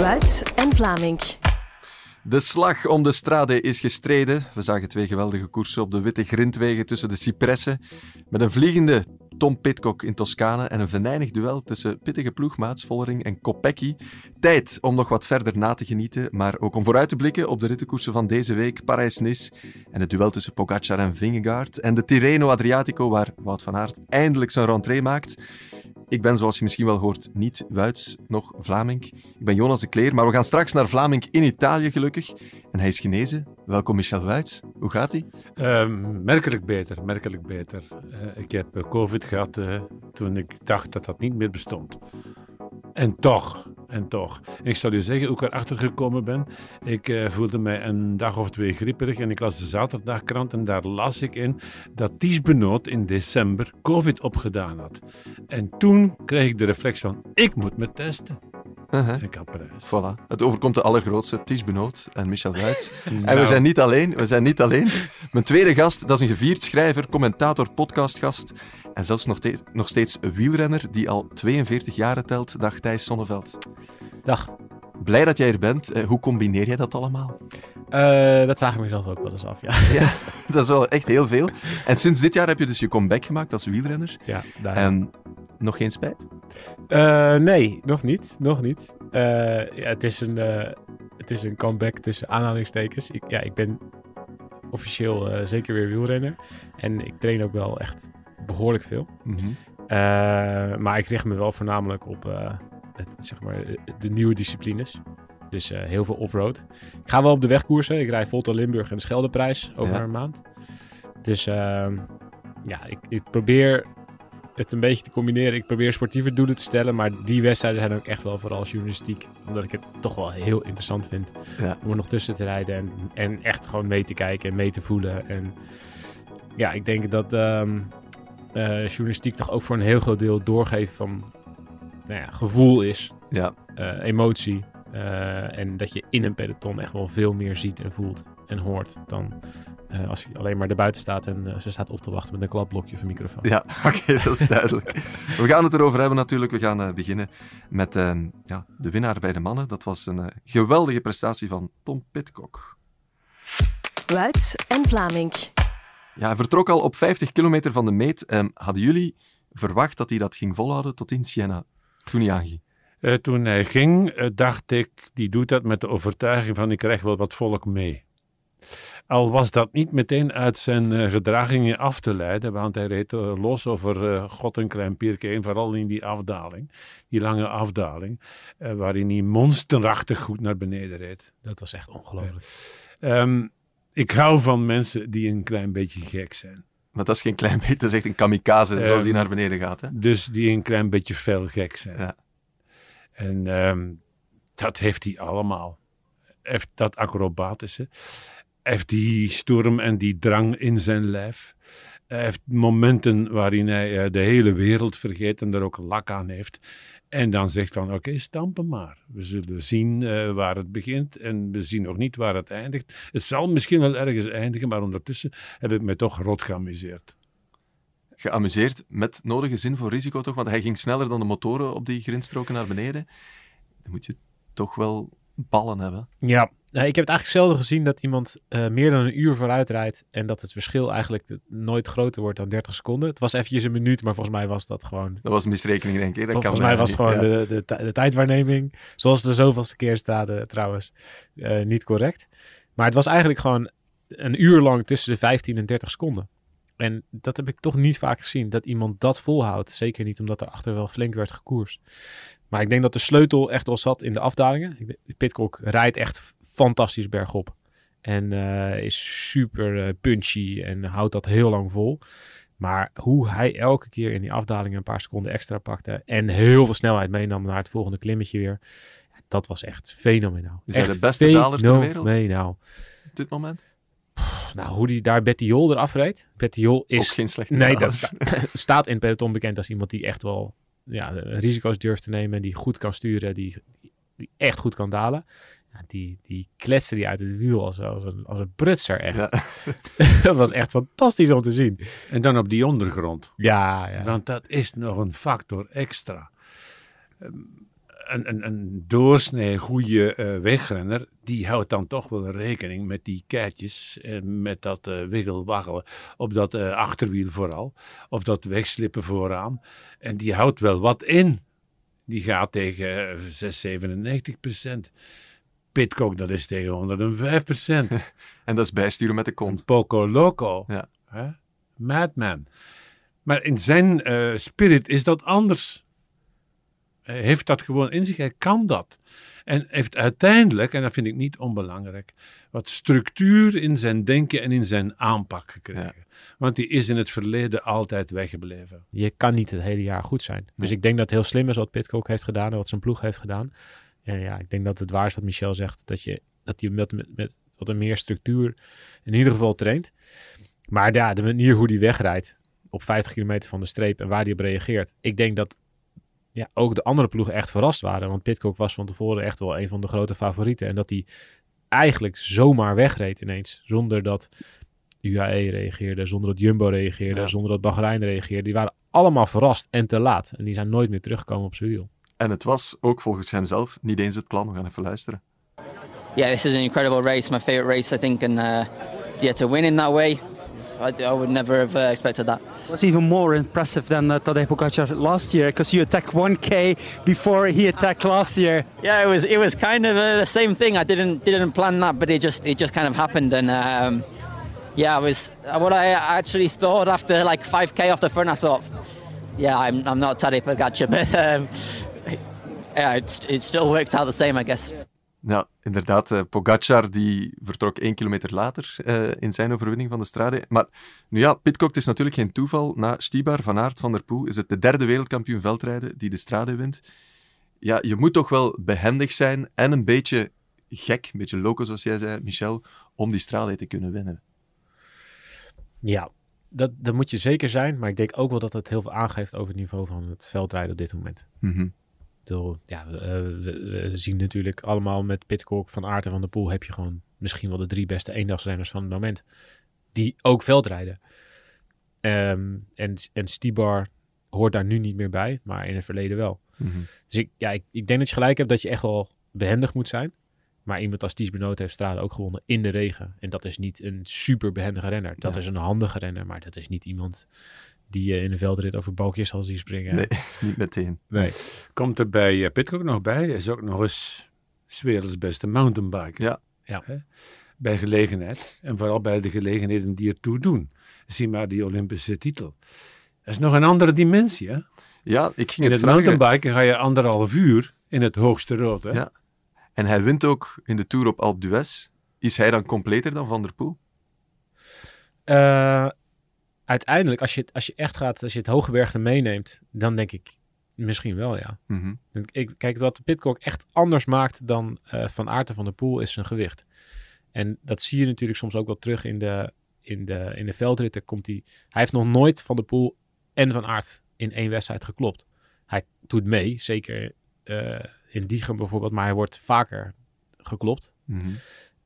Wuits en Vlaming. De slag om de strade is gestreden. We zagen twee geweldige koersen op de witte grindwegen tussen de cipressen. Met een vliegende Tom Pitcock in Toscane en een venijnig duel tussen pittige ploegmaats Vollering en Kopecky. Tijd om nog wat verder na te genieten, maar ook om vooruit te blikken op de rittenkoersen van deze week, Parijs-Nice en het duel tussen Pogacar en Vingegaard en de Tirreno Adriatico, waar Wout van Aert eindelijk zijn rentree maakt. Ik ben, zoals je misschien wel hoort, niet Wuits, nog Vlaming. Ik ben Jonas de Kleer, maar we gaan straks naar Vlaming in Italië, gelukkig. En hij is genezen. Welkom, Michel Wuits. Hoe gaat hij? Uh, merkelijk beter, merkelijk beter. Uh, ik heb COVID gehad uh, toen ik dacht dat dat niet meer bestond. En toch, en toch. Ik zal u zeggen hoe ik erachter gekomen ben. Ik uh, voelde mij een dag of twee grieperig en ik las de zaterdagkrant en daar las ik in dat Ties Benoot in december COVID opgedaan had. En toen kreeg ik de reflex van, ik moet me testen. Uh-huh. Ik had prijs. Voilà. Het overkomt de allergrootste, Ties Benoot en Michel Wuits. En we zijn niet alleen, we zijn niet alleen. Mijn tweede gast, dat is een gevierd schrijver, commentator, podcastgast en zelfs nog steeds, nog steeds een wielrenner die al 42 jaren telt. Dag Thijs Sonneveld. Dag. Blij dat jij er bent. Uh, hoe combineer jij dat allemaal? Uh, dat vraag ik mezelf ook wel eens af, ja. ja. Dat is wel echt heel veel. En sinds dit jaar heb je dus je comeback gemaakt als wielrenner. Ja, daar. En nog geen spijt? Uh, nee, nog niet. Nog niet. ja, het, is een, het is een comeback tussen aanhalingstekens. Ik, ja, ik ben officieel zeker weer wielrenner. En ik train ook wel echt behoorlijk veel. Mm -hmm. maar ik richt me wel voornamelijk op het, zeg maar, de nieuwe disciplines. Dus uh, heel veel off-road. Ik ga wel op de wegkoersen. Ik rij Volta Limburg en de Scheldeprijs over Ja. een maand. Dus uh, ja, ik, ik, probeer het een beetje te combineren. Ik probeer sportieve doelen te stellen. Maar die wedstrijden zijn ook echt wel vooral journalistiek. Omdat ik het toch wel heel interessant vind. Ja. Om er nog tussen te rijden. En, en echt gewoon mee te kijken en mee te voelen. En ja, ik denk dat um, uh, journalistiek toch ook voor een heel groot deel doorgeven van nou ja, gevoel is. Ja. Uh, emotie. Uh, en dat je in een peloton echt wel veel meer ziet en voelt en hoort dan uh, als je alleen maar erbuiten staat en ze staat op te wachten met een klapblokje of een microfoon. Ja, oké, okay, dat is duidelijk. We gaan het erover hebben natuurlijk. We gaan beginnen met ehm, ja, de winnaar bij de mannen. Dat was een geweldige prestatie van Tom Pitcock. Wuits en Vlaming. Ja, hij vertrok al op 50 kilometer van de meet. Um, hadden jullie verwacht dat hij dat ging volhouden tot in Siena? Toen hij aanging? Uh, toen hij ging, uh, dacht ik, die doet dat met de overtuiging van ik krijg wel wat volk mee. Al was dat niet meteen uit zijn uh, gedragingen af te leiden, want hij reed los over God een klein pierke heen, vooral in die afdaling, die lange afdaling, waarin hij monsterachtig goed naar beneden reed. Dat was echt ongelooflijk. Um, ik hou van mensen die een klein beetje gek zijn. Maar dat is geen klein beetje, dat is echt een kamikaze Ehm, zoals hij naar beneden gaat. Hè? Dus die een klein beetje fel gek zijn. Ja. En um, dat heeft hij allemaal. Heeft dat acrobatische. Heeft die storm en die drang in zijn lijf. Hij heeft momenten waarin hij uh, de hele wereld vergeet en er ook lak aan heeft. En dan zegt van oké, okay, stampen maar. We zullen zien uh, waar het begint en we zien nog niet waar het eindigt. Het zal misschien wel ergens eindigen, maar ondertussen heb ik me toch rot geamuseerd. Geamuseerd met nodige zin voor risico toch? Want hij ging sneller dan de motoren op die grindstroken naar beneden. Dan moet je toch wel ballen hebben. Ja, nou, ik heb het eigenlijk zelden gezien dat iemand uh, meer dan een uur vooruit rijdt en dat het verschil eigenlijk nooit groter wordt dan 30 seconden. Het was eventjes een minuut, maar volgens mij was dat gewoon... Dat was een misrekening, denk ik. Dat volgens kan mij was niet. gewoon ja. de, de, de, tijdwaarneming, zoals de zoveelste keer staat uh, trouwens, uh, niet correct. Maar het was eigenlijk gewoon een uur lang tussen de 15 en 30 seconden. En dat heb ik toch niet vaak gezien, dat iemand dat volhoudt. Zeker niet omdat er achter wel flink werd gekoerst. Maar ik denk dat de sleutel echt wel zat in de afdalingen. Pitcock rijdt echt fantastisch bergop. En uh, is super uh, punchy en houdt dat heel lang vol. Maar hoe hij elke keer in die afdalingen een paar seconden extra pakte. En heel veel snelheid meenam naar het volgende klimmetje weer. Dat was echt fenomenaal. Is hij echt de beste daler ter wereld? Fenomenaal. Op dit moment? Nou, hoe die daar Betty Jol eraf reed. Betty Jol is... Ook geen slechte Nee, daler. dat sta, staat in het peloton bekend als iemand die echt wel ja, risico's durft te nemen. Die goed kan sturen. Die, die echt goed kan dalen. Ja, die, die kletste die uit het wiel als, als, een, als een prutser echt. Ja. dat was echt fantastisch om te zien. En dan op die ondergrond. Ja, ja. Want dat is nog een factor extra. Um, een, een, een doorsnee goede eh, wegrenner, die houdt dan toch wel rekening met die keitjes, eh, met dat eh wiggelwaggelen op dat eh, achterwiel vooral, of dat wegslippen vooraan. En die houdt wel wat in. Die gaat tegen eh, 6, 97 procent. Pitcock, dat is tegen 105 procent. En dat is bijsturen met de kont. Poco Loco. Ja. Hè? Madman. Maar in zijn eh, spirit is dat anders. Hij heeft dat gewoon in zich, hij kan dat. En heeft uiteindelijk, en dat vind ik niet onbelangrijk, wat structuur in zijn denken en in zijn aanpak gekregen. Want die is in het verleden altijd weggebleven. Je kan niet het hele jaar goed zijn. Dus Nee. ik denk dat het heel slim is wat Pitcock heeft gedaan en wat zijn ploeg heeft gedaan. En ja, ik denk dat het waar is wat Michel zegt. Dat je dat hij met, met, met wat een meer structuur in ieder geval traint. Maar ja, de manier hoe hij wegrijdt op 50 kilometer van de streep en waar hij op reageert. Ik denk dat ja, ook de andere ploegen echt verrast waren. Want Pitcock was van tevoren echt wel een van de grote favorieten. En dat hij eigenlijk zomaar wegreed ineens. Zonder dat UAE reageerde, zonder dat Jumbo reageerde, Ja. zonder dat Bahrein reageerde. Die waren allemaal verrast en te laat. En die zijn nooit meer teruggekomen op zijn wiel. En het was ook volgens hem zelf niet eens het plan. We gaan even luisteren. yeah, this is an incredible race, my favorite race, I think, and uh, yeah, to win in that way, I, I would never have uh, expected that. was even more impressive than uh, Tadej Pogacar last year because you attacked 1k before he attacked last year. Yeah, it was it was kind of uh, the same thing. I didn't didn't plan that, but it just it just kind of happened, and um, yeah, I was what I actually thought after like 5k off the front. I thought, yeah, I'm I'm not Tadej Pogacar, but um, yeah, it, it still worked out the same, I guess. Ja, inderdaad. eh, Pogacar die vertrok één kilometer later eh, in zijn overwinning van de Strade. Maar nu ja, Pitcock het is natuurlijk geen toeval. Na Stibar, Van Aert, Van der Poel is het de derde wereldkampioen veldrijden die de Strade wint. Ja, je moet toch wel behendig zijn en een beetje gek, een beetje loco zoals jij zei, Michel, om die Strade te kunnen winnen. Ja, dat, dat moet je zeker zijn. Maar ik denk ook wel dat het heel veel aangeeft over het niveau van het veldrijden op dit moment. Mhm. Ik bedoel, ja, we, eh, we- zien natuurlijk allemaal met Pitcock, Van Aert en Van der Poel heb je gewoon misschien wel de drie beste eendagsrenners van het moment. Die ook veldrijden. Ehm, en, en Stibar hoort daar nu niet meer bij, maar in het verleden wel. Mhm. Dus ik, ja, ik, ik denk dat je gelijk hebt dat je echt wel behendig moet zijn. Maar iemand als Ties Benoot heeft Strade ook gewonnen in de regen. En dat is niet een super behendige renner. Dat Ja. is een handige renner, maar dat is niet iemand die je in de veldrit over balkjes zal zien springen. Nee, niet meteen. nee. Komt er bij eh, Pitcock nog bij, hij is ook nog eens 's werelds beste mountainbiker. Ja. Ja. Hè? Bij gelegenheid. En vooral bij de gelegenheden die ertoe doen. Zie maar die Olympische titel. Dat is nog een andere dimensie. Hè? Ja, ik ging In het het vragen. mountainbiken ga je anderhalf uur in het hoogste rood. Hè? Ja. En hij wint ook in de Tour op Alpe d'Huez. Is hij dan completer dan Van der Poel? Eh, uiteindelijk, als je, als je echt gaat, als je het hooggebergte meeneemt, dan denk ik misschien wel, ja. Mhm. Ik, kijk, wat Pitcock echt anders maakt dan eh, Van Aert en Van der Poel is zijn gewicht. En dat zie je natuurlijk soms ook wel terug in de, in de, in de veldritten. Komt hij, hij heeft nog nooit Van der Poel en Van Aert in één wedstrijd geklopt. Hij doet mee, zeker eh, in Diegem bijvoorbeeld, maar hij wordt vaker geklopt. Mhm.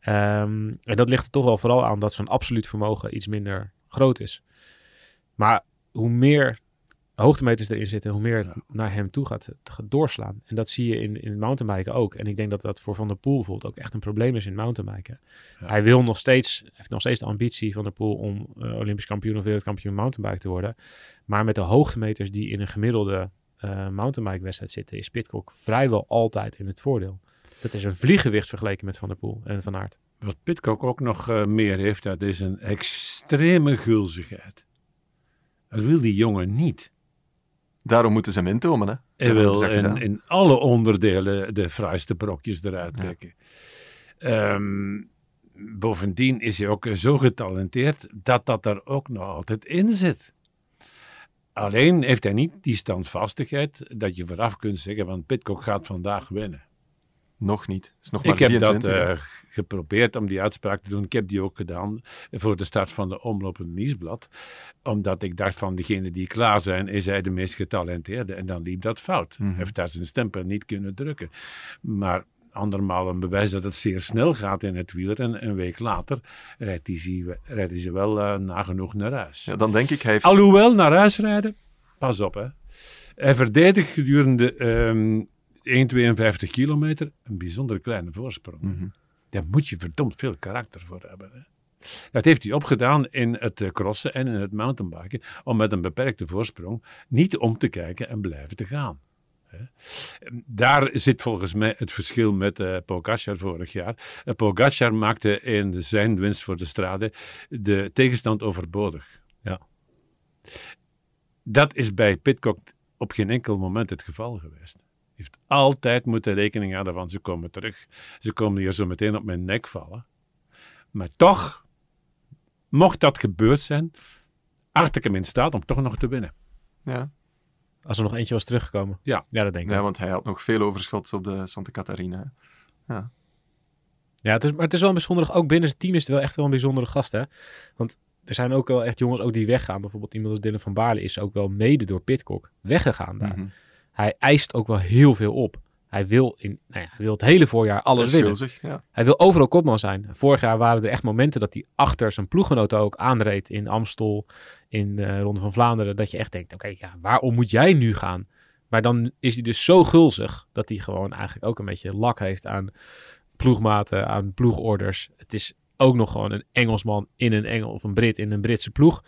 Ehm, en dat ligt er toch wel vooral aan dat zijn absoluut vermogen iets minder groot is. Maar hoe meer hoogtemeters erin zitten, hoe meer het naar hem toe gaat, doorslaan. En dat zie je in, in mountainbiken ook. En ik denk dat dat voor Van der Poel bijvoorbeeld ook echt een probleem is in mountainbiken. Hij wil nog steeds, heeft nog steeds de ambitie van der Poel om eh, Olympisch kampioen of wereldkampioen mountainbike te worden. Maar met de hoogtemeters die in een gemiddelde eh mountainbike wedstrijd zitten, is Pitcock vrijwel altijd in het voordeel. Dat is een vliegenwicht vergeleken met Van der Poel en Van Aert. Wat Pitcock ook nog eh, meer heeft, dat is een extreme gulzigheid. Dat wil die jongen niet. Daarom moeten ze hem intomen, hè? Hij wil in, alle onderdelen de fraaiste brokjes eruit Ja. trekken. Ehm, bovendien is hij ook zo getalenteerd dat dat er ook nog altijd in zit. Alleen heeft hij niet die standvastigheid dat je vooraf kunt zeggen van Pitcock gaat vandaag winnen. Nog niet. Het is nog maar Ik heb dat 23, hè. eh, geprobeerd om die uitspraak te doen. Ik heb die ook gedaan voor de start van de het Nieuwsblad. Omdat ik dacht van degene die klaar zijn, is hij de meest getalenteerde. En dan liep dat fout. Hij heeft daar zijn stempel niet kunnen drukken. Maar andermaal een bewijs dat het zeer snel gaat in het wieler. En een week later rijdt hij ze, rijdt hij ze wel eh, nagenoeg naar huis. Ja, dan denk ik, hij heeft... Alhoewel, naar huis rijden, pas op hè. Hij verdedigt gedurende ehm, 1,52 kilometer, een bijzonder kleine voorsprong. Mhm. Daar moet je verdomd veel karakter voor hebben. Hè? Dat heeft hij opgedaan in het eh, crossen en in het mountainbiken, om met een beperkte voorsprong niet om te kijken en blijven te gaan. hè. Daar zit volgens mij het verschil met Pogacar vorig jaar. Pogacar maakte in zijn winst voor de strade de tegenstand overbodig. Ja. Dat is bij Pitcock op geen enkel moment het geval geweest. Heeft altijd moeten rekening houden van ze komen terug. Ze komen hier zo meteen op mijn nek vallen. Maar toch, mocht dat gebeurd zijn, acht ik hem in staat om toch nog te winnen. Ja. Als er nog eentje was teruggekomen. Ja. Ja, dat denk ik. ja, want hij had nog veel overschot op de Santa Catarina. hè. Ja, het is, maar het is wel een bijzondere... Ook binnen het team is het wel echt wel een bijzondere gast, hè. Want er zijn ook wel echt jongens ook die weggaan. Bijvoorbeeld iemand als Dylan van Baarle is ook wel mede door Pitcock weggegaan daar. Mhm. Hij eist ook wel heel veel op. Hij wil, in, nou ja, hij wil het hele voorjaar alles winnen. ja. Hij wil overal kopman zijn. Vorig jaar waren er echt momenten dat hij achter zijn ploeggenoten ook aanreed in Amstel, in de Ronde van Vlaanderen. Dat je echt denkt, oké, ja, waarom moet jij nu gaan? Maar dan is hij dus zo gulzig dat hij gewoon eigenlijk ook een beetje lak heeft aan ploegmaten, aan ploegorders. Het is ook nog gewoon een Engelsman in een Engel of een Brit in een Britse ploeg.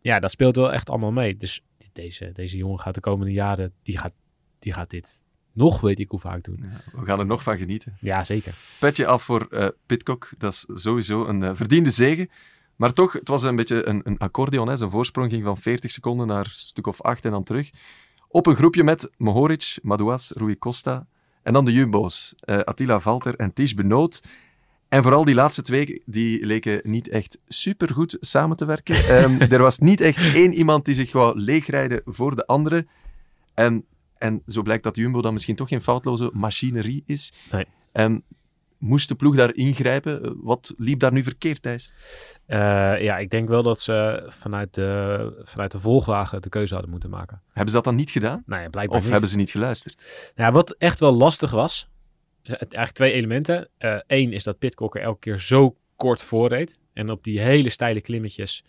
Ja, dat speelt wel echt allemaal mee. Dus deze, deze jongen gaat de komende jaren, die gaat, die gaat dit nog weet ik hoe vaak doen. Ja, We gaan er nog van genieten. Ja, zeker. Petje af voor eh Pitcock. Dat is sowieso een eh, verdiende zege. Maar toch, het was een beetje een, een accordeon. Hè. Zijn voorsprong ging van 40 seconden naar een stuk of 8 en dan terug. Op een groepje met Mohoric, Madouas, Rui Costa. En dan de Jumbo's. eh, Attila Valter en Ties Benoot. En vooral die laatste twee, die leken niet echt supergoed samen te werken. Ehm, er was niet echt één iemand die zich wou leegrijden voor de andere. En, en zo blijkt dat Jumbo dan misschien toch geen foutloze machinerie is. Nee. En moest de ploeg daar ingrijpen? Wat liep daar nu verkeerd, Thijs? Eh, ja, ik denk wel dat ze vanuit de, vanuit de volgwagen de keuze hadden moeten maken. Hebben ze dat dan niet gedaan? Ja, blijkbaar Of niet. hebben ze niet geluisterd? Ja, wat echt wel lastig was, eigenlijk twee elementen. Eén is dat Pitcock er elke keer zo kort voor reed. En op die hele steile klimmetjes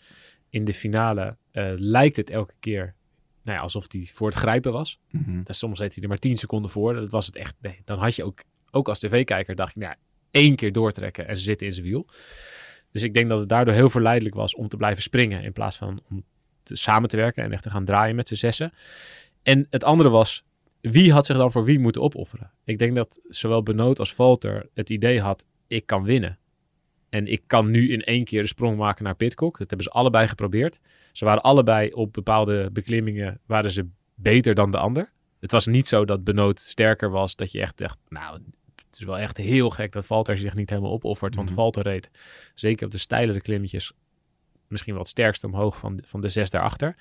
in de finale eh, lijkt het elke keer nou ja, alsof hij voor het grijpen was. Mhm. Dus soms reed hij er maar 10 seconden voor. Dat was het echt. Nee, dan had je ook, ook als tv-kijker, dacht je, nou, één keer doortrekken en ze zitten in zijn wiel. Dus ik denk dat het daardoor heel verleidelijk was om te blijven springen in plaats van om te, samen te werken en echt te gaan draaien met z'n zessen. En het andere was, wie had zich dan voor wie moeten opofferen? Ik denk dat zowel Benoot als Valter het idee had, ik kan winnen. En ik kan nu in één keer de sprong maken naar Pitcock. Dat hebben ze allebei geprobeerd. Ze waren allebei op bepaalde beklimmingen waren ze beter dan de ander. Het was niet zo dat Benoot sterker was, dat je echt dacht, nou, het is wel echt heel gek dat Valter zich niet helemaal opoffert. Want Mhm. Valter reed, zeker op de steilere klimmetjes, misschien wel het sterkste omhoog van, van de zes daarachter.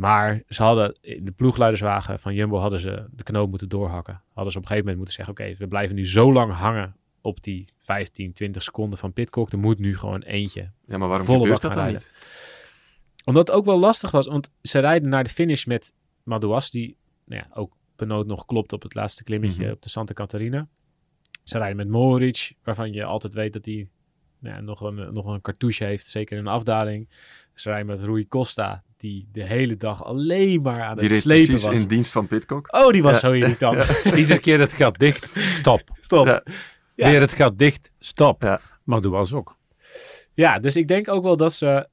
Maar ze hadden in de ploegleiderswagen van Jumbo hadden ze de knoop moeten doorhakken. Hadden ze op een gegeven moment moeten zeggen: Oké, we blijven nu zo lang hangen op die 15, 20 seconden van Pitcock. Er moet nu gewoon eentje. Ja, maar waarom gebeurt dat dan niet? Omdat het ook wel lastig was, want ze rijden naar de finish met Madouas, die nou ja, ook benoot nog klopt op het laatste klimmetje Mhm. op de Santa Catarina. Ze rijden met Mohoric, waarvan je altijd weet dat hij nou ja, nog, een, nog een cartouche heeft, zeker in een afdaling. Ze rijden met Rui Costa, die de hele dag alleen maar aan Die het slepen precies was. in dienst van Pitcock. Oh, die was Ja. zo irritant. Iedere keer het gat dicht, stop. Stop. Ja. Ja. Weer het gat dicht, stop. Ja. Maar dat was ook. Ja, dus ik denk ook wel dat ze.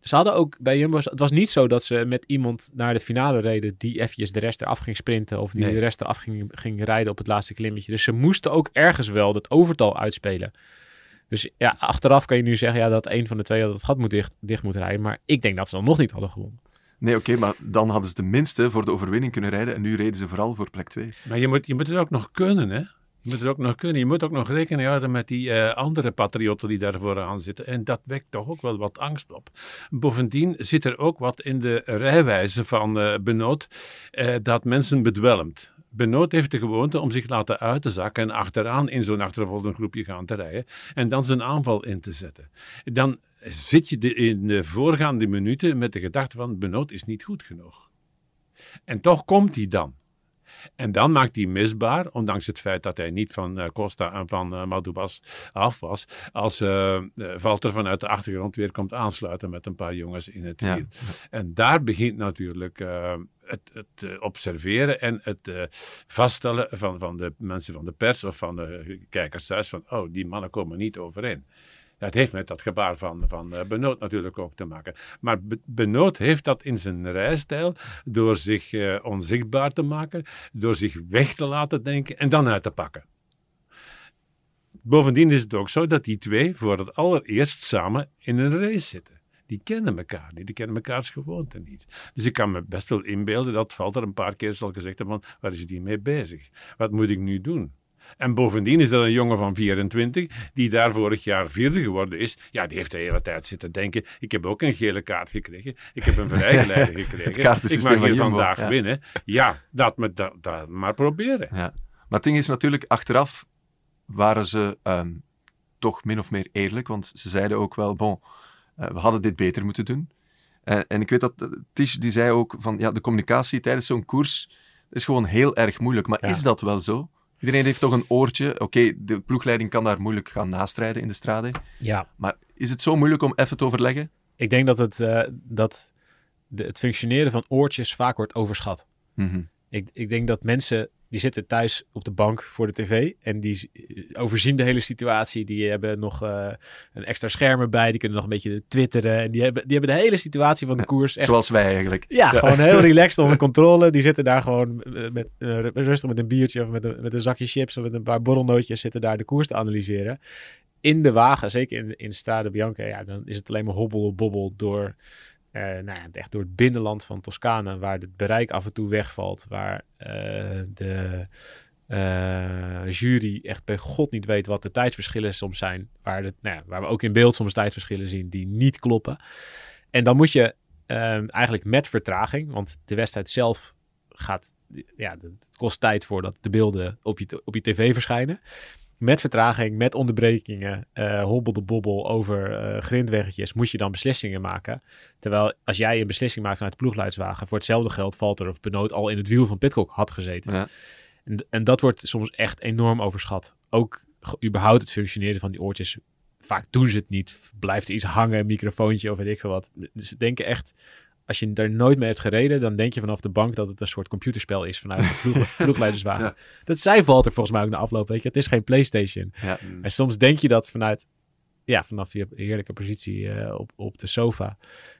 Ze hadden ook bij Jumbo. Het was niet zo dat ze met iemand naar de finale reden. die eventjes de rest eraf ging sprinten. of die Nee. de rest eraf ging, ging rijden op het laatste klimmetje. Dus ze moesten ook ergens wel het overtal uitspelen. Dus ja, achteraf kan je nu zeggen ja, dat een van de twee had het gat moet dicht, dicht moet rijden. Maar ik denk dat ze dan nog niet hadden gewonnen. Nee, oké, maar dan hadden ze tenminste voor de overwinning kunnen rijden. En nu reden ze vooral voor plek 2. Maar je moet, je moet het ook nog kunnen, hè? Je moet het ook nog kunnen. Je moet ook nog rekening houden met die eh, andere patriotten die daar vooraan zitten. En dat wekt toch ook wel wat angst op. Bovendien zit er ook wat in de rijwijze van eh Benoot eh, dat mensen bedwelmt. Benoot heeft de gewoonte om zich laten uit te zakken en achteraan in zo'n achtervolgend groepje gaan te rijden. En dan zijn aanval in te zetten. Dan zit je in de voorgaande minuten met de gedachte van Benoot is niet goed genoeg. En toch komt hij dan. En dan maakt hij misbaar, ondanks het feit dat hij niet van eh, Costa en van uh, Madubas af was, als uh, Valter vanuit de achtergrond weer komt aansluiten met een paar jongens in het Ja. En daar begint natuurlijk eh, het, het eh, observeren en het eh, vaststellen van, van de mensen van de pers of van de kijkers thuis van, oh, die mannen komen niet overeen. Dat heeft met dat gebaar van, van eh, Benoot natuurlijk ook te maken. Maar Be- Benoot heeft dat in zijn rijstijl door zich eh, onzichtbaar te maken, door zich weg te laten denken en dan uit te pakken. Bovendien is het ook zo dat die twee voor het allereerst samen in een race zitten. Die kennen elkaar niet, die kennen mekaars gewoonten niet. Dus ik kan me best wel inbeelden dat Valter een paar keer zal gezegd hebben van, waar is die mee bezig? Wat moet ik nu doen? En bovendien is dat een jongen van 24 die daar vorig jaar vierde geworden is. Ja, die heeft de hele tijd zitten denken, ik heb ook een gele kaart gekregen. Ik heb een vrijgeleide gekregen. kaartensysteem ik mag hier vandaag ja. winnen. Ja, dat, me, dat, dat maar proberen. Ja. Maar het ding is natuurlijk, achteraf waren ze ehm, toch min of meer eerlijk, want ze zeiden ook wel, bon, eh, we hadden dit beter moeten doen. En, en ik weet dat eh, Tish, die zei ook van, ja, de communicatie tijdens zo'n koers is gewoon heel erg moeilijk. Maar Ja. is dat wel zo? Iedereen heeft toch een oortje. Oké, de ploegleiding kan daar moeilijk gaan nastrijden in de strade. Ja, Maar is het zo moeilijk om even te overleggen? ik denk dat het, eh, dat de, het functioneren van oortjes vaak wordt overschat. Mhm. Ik, ik denk dat mensen die zitten thuis op de bank voor de tv en die eh, overzien de hele situatie. Die hebben nog eh, een extra scherm erbij, die kunnen nog een beetje twitteren. En die hebben, die hebben de hele situatie van de koers echt Zoals wij eigenlijk. Ja, gewoon heel relaxed onder controle. Die zitten daar gewoon eh, met, rustig met een biertje of met een, met een zakje chips of met een paar borrelnootjes zitten daar de koers te analyseren. In de wagen, zeker in, in Strade Bianca, ja, dan is het alleen maar hobbel bobbel door, eh, nou ja, echt door het binnenland van Toscane, waar het bereik af en toe wegvalt, waar eh, de eh, jury echt bij god niet weet wat de tijdsverschillen soms zijn, waar, het, nou ja, waar we ook in beeld soms tijdsverschillen zien die niet kloppen. En dan moet je Ehm, eigenlijk met vertraging, want de wedstrijd zelf gaat, ja, het kost tijd voordat de beelden op je, op je tv verschijnen. Met vertraging, met onderbrekingen, eh hobbel de bobbel over eh, grindweggetjes, moet je dan beslissingen maken. Terwijl als jij een beslissing maakt vanuit de ploegleidswagen, voor hetzelfde geld valt er of Benoot al in het wiel van Pitcock had gezeten. Ja. En, en dat wordt soms echt enorm overschat. Ook überhaupt het functioneren van die oortjes. Vaak doen ze het niet. Blijft er iets hangen, een microfoontje of weet ik veel wat. Dus ze denken echt, als je er nooit mee hebt gereden, dan denk je vanaf de bank dat het een soort computerspel is vanuit de ploeg, ploegleiderswagen. Ja. Dat zei Walter volgens mij ook na afloop. Weet je, het is geen PlayStation. Ja. En soms denk je dat vanuit, ja, vanaf je heerlijke positie eh, op, op de sofa.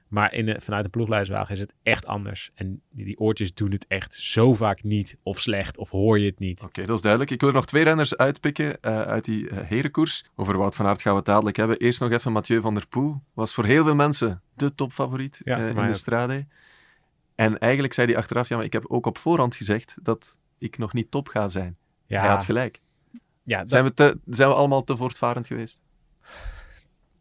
Maar in, vanuit de ploegleiderswagen is het echt anders. En die, die oortjes doen het echt zo vaak niet of slecht of hoor je het niet. Oké, dat is duidelijk. Ik wil er nog twee renners uitpikken eh, uit die eh, herenkoers. Over Wout van Aert gaan we het dadelijk hebben. Eerst nog even Mathieu van der Poel. Was voor heel veel mensen de topfavoriet Ja, in de ook. strade. En eigenlijk zei hij achteraf, ja, maar ik heb ook op voorhand gezegd dat ik nog niet top ga zijn. Ja, Hij had gelijk. ja, dat- Zijn we, te, zijn we allemaal te voortvarend geweest?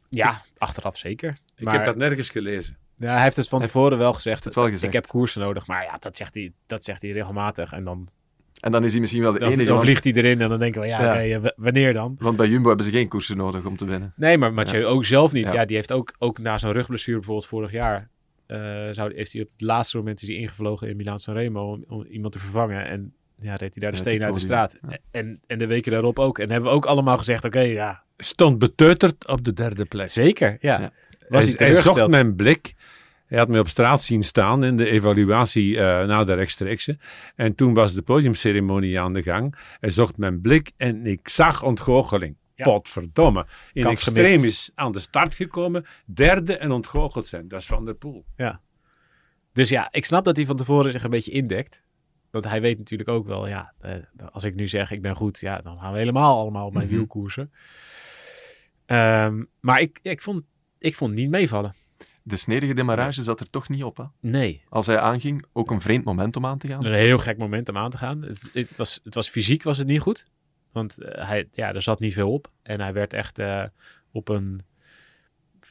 Ja, achteraf zeker. Ik Maar- heb dat nergens gelezen. Ja, hij heeft het van tevoren wel gezegd. het wel gezegd. Ik heb koersen nodig. Maar ja, dat zegt hij, dat zegt hij regelmatig. En dan, En dan is hij misschien wel de dan, enige. dan vliegt hij erin en dan denken we, ja, Ja. eh, wanneer dan? Want bij Jumbo hebben ze geen koersen nodig om te winnen. Nee, maar Mathieu ook zelf niet. Ja. Ja. die heeft ook, ook na zo'n rugblessure bijvoorbeeld vorig jaar... eh, zou, heeft hij op het laatste moment is hij ingevlogen in Milaan Sanremo om, om iemand te vervangen. En ja, reed hij daar de steen uit de straat. En, en de weken daarop ook. En hebben we ook allemaal gezegd, oké, ja, Stond beteuterd op de derde plek. zeker. Ja. Ja. Was hij zocht mijn blik. Hij had me op straat zien staan in de evaluatie eh, na de rechtstreekse. En toen was de podiumceremonie aan de gang. Hij zocht mijn blik en ik zag ontgoocheling. Ja. Potverdomme. In Kans extreem gemist. is aan de start gekomen. Derde en ontgoocheld zijn. Dat is Van der Poel. Dus ja, ik snap dat hij van tevoren zich een beetje indekt. Want hij weet natuurlijk ook wel, ja, eh, als ik nu zeg ik ben goed, ja, dan gaan we helemaal allemaal op mijn Mhm. wielkoersen. Ehm, maar ik, ik, vond, ik vond het niet meevallen. De snedige demarrage zat er toch niet op. Hè? Nee. Als hij aanging, ook een vreemd moment om aan te gaan. Een heel gek moment om aan te gaan. Het, het, was, het was fysiek was het niet goed. Want eh, hij, ja, er zat niet veel op. En hij werd echt eh, op een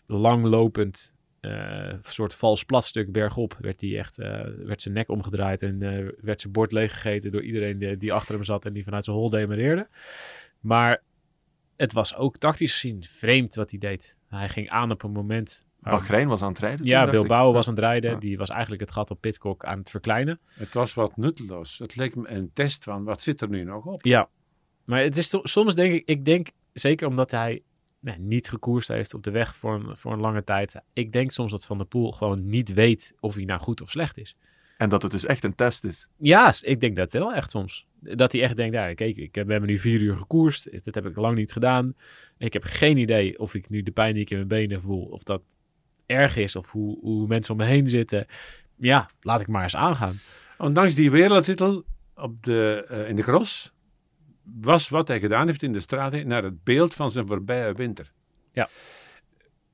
langlopend eh, soort vals platstuk bergop. Werd, hij echt, werd zijn nek omgedraaid en werd zijn bord leeggegeten door iedereen die, die achter hem zat en die vanuit zijn hol demareerde. Maar het was ook tactisch gezien vreemd wat hij deed. Hij ging aan op een moment Bahrein was aan het rijden. Ja, toen, dacht ik. Bilbao was aan het rijden. Ja. Die was eigenlijk het gat op Pitcock aan het verkleinen. Het was wat nutteloos. Het leek me een test van wat zit er nu nog op. Ja, maar het is so- soms denk ik, ik denk zeker omdat hij nee, niet gekoerst heeft op de weg voor een, voor een lange tijd. Ik denk soms dat Van der Poel gewoon niet weet of hij nou goed of slecht is. En dat het dus echt een test is. Ja, ik denk dat wel echt soms. Dat hij echt denkt, ja, kijk, ik, heb- we hebben nu vier uur gekoerst. Dat heb ik lang niet gedaan. Ik heb geen idee of ik nu de pijn die ik in mijn benen voel, of dat erg is, of hoe, hoe mensen om me heen zitten. Ja, laat ik maar eens aangaan. Ondanks die wereldtitel op de, eh, in de cross was wat hij gedaan heeft in de straat naar het beeld van zijn voorbije winter. Ja.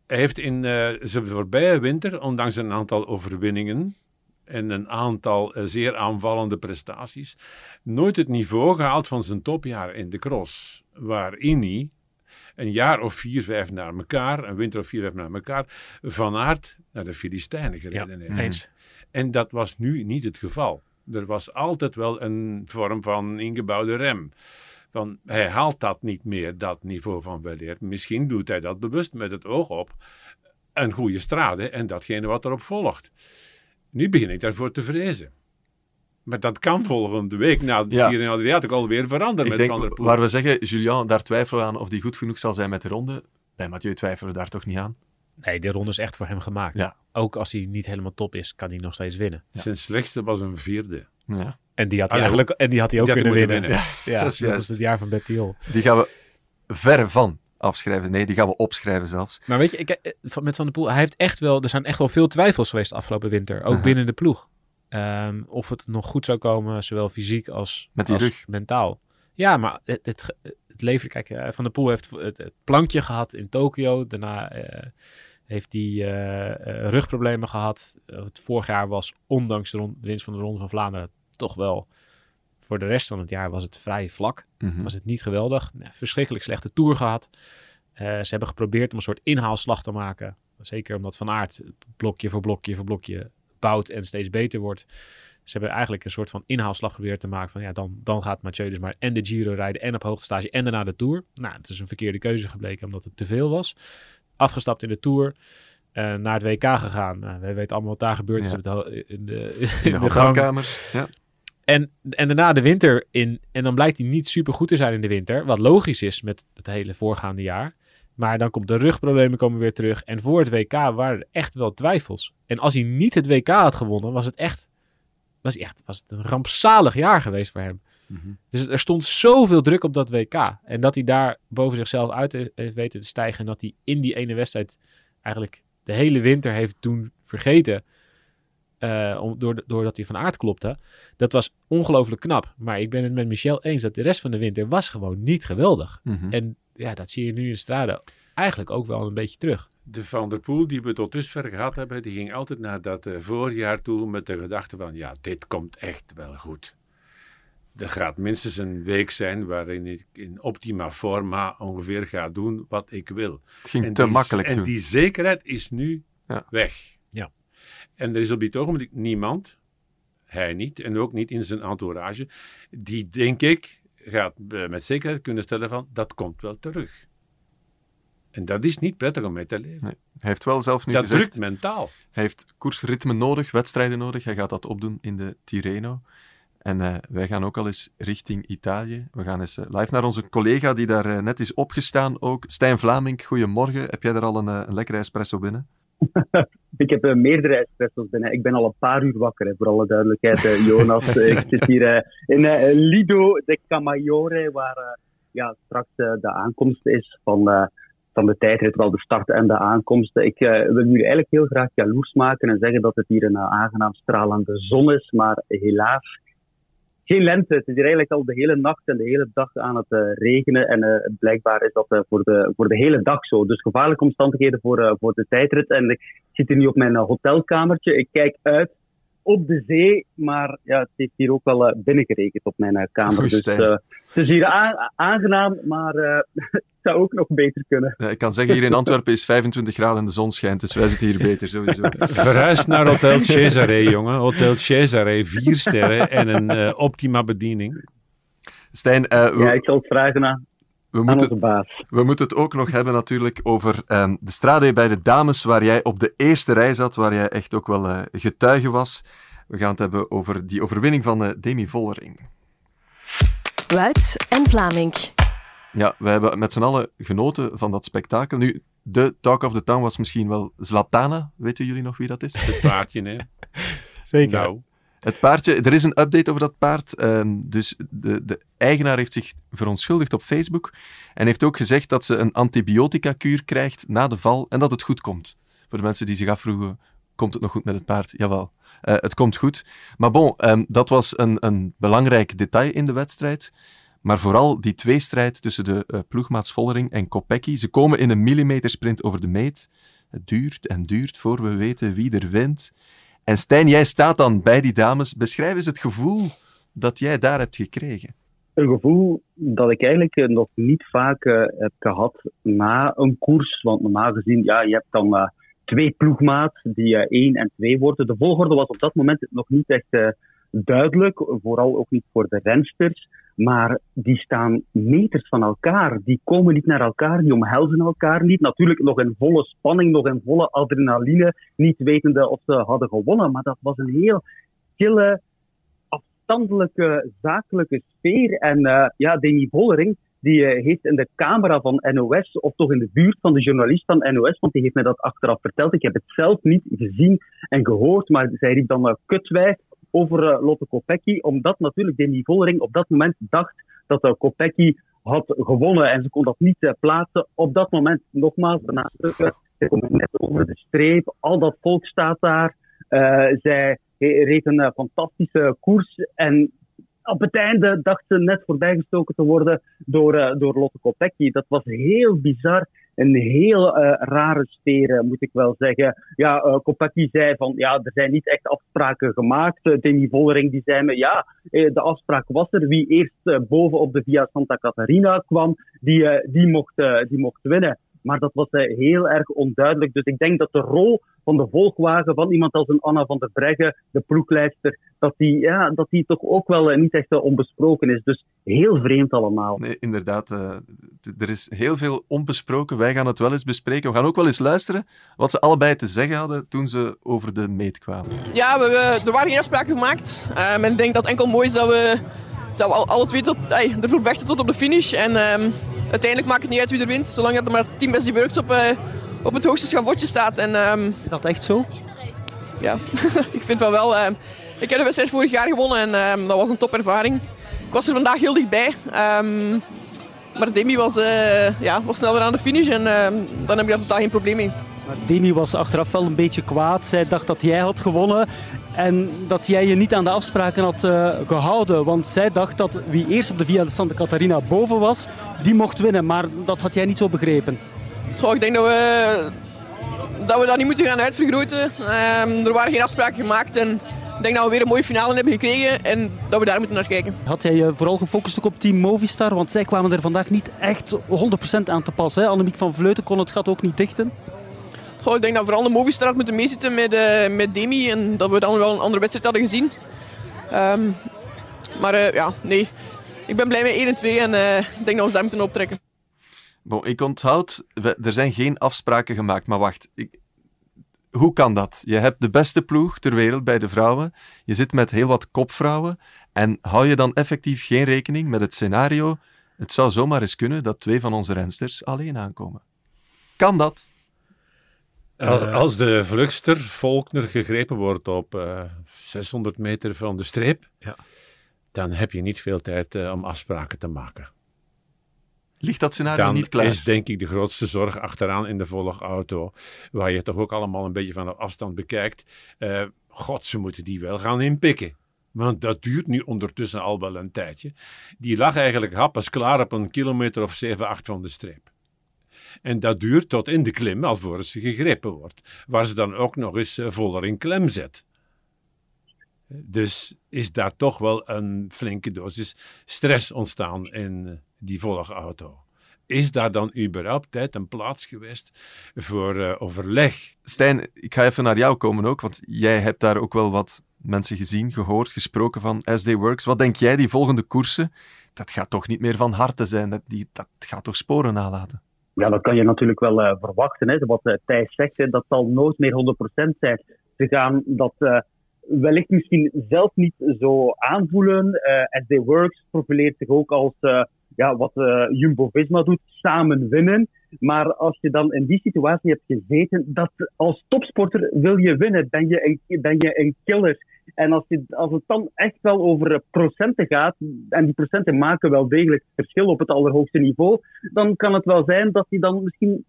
Hij heeft in eh, zijn voorbije winter, ondanks een aantal overwinningen en een aantal eh, zeer aanvallende prestaties, nooit het niveau gehaald van zijn topjaar in de cross. Waarin hij een jaar of vier, vijf naar elkaar, een winter of vier, vijf naar elkaar, van aard naar de Filistijnen gereden heeft. Eens. En dat was nu niet het geval. Er was altijd wel een vorm van ingebouwde rem. Van, hij haalt dat niet meer, dat niveau van weleer. Misschien doet hij dat bewust met het oog op een goede strade en datgene wat erop volgt. Nu begin ik daarvoor te vrezen. Maar dat kan volgende week na de Ja. stier in Adriatic alweer veranderen Ik met denk, Van der Poel. waar we zeggen, Julian, daar twijfelen we aan of die goed genoeg zal zijn met de ronde. Bij Mathieu twijfelen we daar toch niet aan. Nee, de ronde is echt voor hem gemaakt. Ja. Ook als hij niet helemaal top is, kan hij nog steeds winnen. Zijn slechtste was een vierde. Ja. En die had hij Hallo. eigenlijk en die had hij ook Die had hij kunnen winnen. winnen. Ja, dat is dat, juist. was het jaar van Betty Hill. Die gaan we verre van afschrijven. Nee, die gaan we opschrijven zelfs. Maar weet je, ik, eh, van- met Van der Poel, hij heeft echt wel, er zijn echt wel veel twijfels geweest afgelopen winter. Ook binnen de ploeg. Ehm, of het nog goed zou komen, zowel fysiek als, Met die als rug. mentaal. Ja, maar het, het, leven, kijk, eh, Van der Poel heeft het, het plankje gehad in Tokio. Daarna eh, heeft hij rugproblemen gehad. Eh, het vorig jaar was, ondanks de, ron- de winst van de Ronde van Vlaanderen, toch wel... Voor de rest van het jaar was het vrij vlak. Mhm. was het niet geweldig. Nou, verschrikkelijk slechte tour gehad. Eh, ze hebben geprobeerd om een soort inhaalslag te maken. Zeker omdat Van Aert blokje voor blokje voor blokje bouwt en steeds beter wordt. Ze hebben eigenlijk een soort van inhaalslag geprobeerd te maken. Van ja, dan, dan gaat Mathieu dus maar en de Giro rijden en op hoogtestage en daarna de Tour. Nou, het is een verkeerde keuze gebleken omdat het te veel was. Afgestapt in de Tour. eh, naar het WK gegaan. Nou, we weten allemaal wat daar gebeurd is Ja. in de, in de, In. En, en daarna de winter in. En dan blijkt hij niet super goed te zijn in de winter. Wat logisch is met het hele voorgaande jaar. Maar dan komt de rugproblemen komen weer terug. En voor het WK waren er echt wel twijfels. En als hij niet het WK had gewonnen, was het echt, was hij echt was het een rampzalig jaar geweest voor hem. Mhm. Dus er stond zoveel druk op dat WK. En dat hij daar boven zichzelf uit heeft heeft weten te stijgen. En dat hij in die ene wedstrijd eigenlijk de hele winter heeft doen vergeten. Eh, om, door, doordat hij van aard klopte. Dat was ongelooflijk knap. Maar ik ben het met Michel eens dat de rest van de winter was gewoon niet geweldig. Mhm. En ja, dat zie je nu in de strade eigenlijk ook wel een beetje terug. De Van der Poel die we tot dusver gehad hebben, die ging altijd naar dat eh, voorjaar toe met de gedachte van, ja, dit komt echt wel goed. Er gaat minstens een week zijn waarin ik in optima forma ongeveer ga doen wat ik wil. Het ging En te die- makkelijk En toen. die zekerheid is nu Ja. weg. Ja. En er is op dit ogenblik niemand, hij niet en ook niet in zijn entourage, die denk ik gaat eh, met zekerheid kunnen stellen van dat komt wel terug. En dat is niet prettig om mee te leven. Nee. Hij heeft wel zelf nu dat gezegd, drukt mentaal. hij heeft koersritme nodig, wedstrijden nodig. Hij gaat dat opdoen in de Tirreno. En eh, wij gaan ook al eens richting Italië. We gaan eens eh, live naar onze collega die daar net is opgestaan ook. Stijn Vlaming, goedemorgen. Heb jij er al een, een lekkere espresso binnen? Ik heb eh, meerdere espresso's binnen. Ik ben al een paar uur wakker, hè, voor alle duidelijkheid, eh, Jonas. Ik zit hier eh, in Lido de Camaiore, waar ja, straks de aankomst is van, van de tijdrit, wel de start en de aankomst. Ik wil jullie eigenlijk heel graag jaloers maken en zeggen dat het hier een aangenaam stralende zon is, maar helaas geen lente. Het is hier eigenlijk al de hele nacht en de hele dag aan het eh, regenen. En eh, blijkbaar is dat eh, voor, de, voor de hele dag zo. Dus gevaarlijke omstandigheden voor, voor de tijdrit. En ik zit hier nu op mijn hotelkamertje. Ik kijk uit op de zee. Maar ja, het heeft hier ook wel eh, binnengerekend op mijn eh, kamer. Goeie dus eh, het is hier aangenaam, maar eh, het zou ook nog beter kunnen. Ja, ik kan zeggen, hier in Antwerpen is 25 graden en de zon schijnt, dus wij zitten hier beter sowieso. Verhuis naar Hotel Cesare, jongen. Hotel Cesare, vier sterren en een eh, optima bediening. Stijn, eh, we, Ja, ik zal het vragen aan. We moeten, we moeten het ook nog hebben natuurlijk over ehm, de strade bij de dames, waar jij op de eerste rij zat, waar jij echt ook wel eh, getuige was. We gaan het hebben over die overwinning van eh, Demi Vollering. Wuits en Vlaming. Ja, we hebben met z'n allen genoten van dat spektakel. Nu, de talk of the town was misschien wel Zlatana. Weten jullie nog wie dat is? Het paardje, hè? Zeker. Nou, Het paardje, er is een update over dat paard. ehm, dus de, de eigenaar heeft zich verontschuldigd op Facebook en heeft ook gezegd dat ze een antibiotica-kuur krijgt na de val en dat het goed komt. Voor de mensen die zich afvroegen, komt het nog goed met het paard? Jawel, Eh, het komt goed. Maar bon, ehm, dat was een, een belangrijk detail in de wedstrijd. Maar vooral die tweestrijd tussen de eh, ploegmaats Vollering en Kopecky. Ze komen in een millimetersprint over de meet. Het duurt en duurt voor we weten wie er wint. En Stijn, jij staat dan bij die dames. Beschrijf eens het gevoel dat jij daar hebt gekregen. Een gevoel dat ik eigenlijk eh, nog niet vaak eh, heb gehad na een koers. Want normaal gezien, ja, je hebt dan eh, twee ploegmaats die eh, één en twee worden. De volgorde was op dat moment nog niet echt duidelijk. Vooral ook niet voor de rensters. Maar die staan meters van elkaar. Die komen niet naar elkaar, die omhelzen elkaar niet. Natuurlijk nog in volle spanning, nog in volle adrenaline. Niet wetende of ze hadden gewonnen. Maar dat was een heel kille, afstandelijke, zakelijke sfeer. En eh, ja, Demi Vollering, die eh, heeft in de camera van NOS, of toch in de buurt van de journalist van NOS, want die heeft mij dat achteraf verteld. Ik heb het zelf niet gezien en gehoord, maar zij riep dan uh, over uh, Lotte Kopecky, omdat natuurlijk Demi Vollering op dat moment dacht dat uh, Kopecky had gewonnen en ze kon dat niet uh, plaatsen. Op dat moment, nogmaals, benadrukken, ze komt net over de streep, al dat volk staat daar. Zij reed een fantastische koers en op het einde dacht ze net voorbijgestoken te worden door, door Lotte Kopecky. Dat was heel bizar. Een heel uh, rare sfeer, moet ik wel zeggen. Ja, uh, zei van, ja, er zijn niet echt afspraken gemaakt. Uh, Demi Vollering die zei me, ja, de afspraak was er. Wie eerst boven op de Via Santa Catarina kwam, die, die, mocht, die mocht winnen. Maar dat was heel erg onduidelijk. Dus ik denk dat de rol van de volgwagen van iemand als een Anna van der Breggen, de ploeglijster, dat die, ja, dat die toch ook wel niet echt onbesproken is. Dus heel vreemd allemaal. Nee, inderdaad. Uh, er is heel veel onbesproken. Wij gaan het wel eens bespreken. We gaan ook wel eens luisteren wat ze allebei te zeggen hadden toen ze over de meet kwamen. Ja, we, we, er waren geen afspraken gemaakt. Um, en ik denk dat het enkel mooi is dat we, dat we alle twee tot, ey, ervoor vechten tot op de finish. En um, uiteindelijk maakt het niet uit wie er wint, zolang dat er maar 10 beste works op, uh, op het hoogste schavotje staat. En, um, is dat echt zo? Ja, ik vind van wel. Uh, ik heb de wedstrijd vorig jaar gewonnen en um, dat was een topervaring. Ik was er vandaag heel dichtbij. Um, maar Demi was, uh, ja, was sneller aan de finish en dan heb je daar totaal geen probleem mee. Maar Demi was achteraf wel een beetje kwaad. Zij dacht dat jij had gewonnen en dat jij je niet aan de afspraken had uh, gehouden. Want zij dacht dat wie eerst op de Via de Santa Catarina boven was, die mocht winnen. Maar dat had jij niet zo begrepen. Goh, ik denk dat we, dat we dat niet moeten gaan uitvergroten. Um, er waren geen afspraken gemaakt en ik denk dat we weer een mooie finale hebben gekregen en dat we daar moeten naar kijken. Had jij je vooral gefocust ook op team Movistar? Want zij kwamen er vandaag niet echt 100% aan te pas. Hè? Annemiek van Vleuten kon het gat ook niet dichten. Ik denk dat vooral de Movistar had moeten meezitten met, uh, met Demi en dat we dan wel een andere wedstrijd hadden gezien. Um, maar uh, ja, nee. Ik ben blij met 1 en 2 en uh, ik denk dat we daar moeten optrekken. Bon, ik onthoud, er zijn geen afspraken gemaakt, maar wacht. Hoe kan dat? Je hebt de beste ploeg ter wereld bij de vrouwen. Je zit met heel wat kopvrouwen. En hou je dan effectief geen rekening met het scenario? Het zou zomaar eens kunnen dat twee van onze rensters alleen aankomen. Kan dat? Als, als de vluchtster Volkner gegrepen wordt op uh, 600 meter van de streep, ja. dan heb je niet veel tijd uh, om afspraken te maken. Ligt dat scenario dan niet klaar? is denk ik de grootste zorg achteraan in de volgauto, waar je toch ook allemaal een beetje van afstand bekijkt. Uh, God, ze moeten die wel gaan inpikken. Want dat duurt nu ondertussen al wel een tijdje. Die lag eigenlijk happens klaar op een kilometer of 7, 8 van de streep. En dat duurt tot in de klim, alvorens ze gegrepen wordt. Waar ze dan ook nog eens uh, voller in klem zet. Dus is daar toch wel een flinke dosis stress ontstaan in uh, die volgauto. Is daar dan überhaupt tijd en plaats geweest voor uh, overleg? Stijn, ik ga even naar jou komen ook, want jij hebt daar ook wel wat mensen gezien, gehoord, gesproken van SD Works. Wat denk jij die volgende koersen dat gaat toch niet meer van harte zijn. Dat, die, dat gaat toch sporen nalaten. Ja, dat kan je natuurlijk wel uh, verwachten. Hè. Wat uh, Thijs zegt, dat zal nooit meer 100% zijn. Ze gaan dat uh, wellicht misschien zelf niet zo aanvoelen. SD Works profileert zich ook als ja, wat Jumbo-Visma doet, samen winnen. Maar als je dan in die situatie hebt gezeten, dat als topsporter wil je winnen, ben je ben je een killer. En als, als het dan echt wel over procenten gaat, en die procenten maken wel degelijk verschil op het allerhoogste niveau, dan kan het wel zijn dat hij dan misschien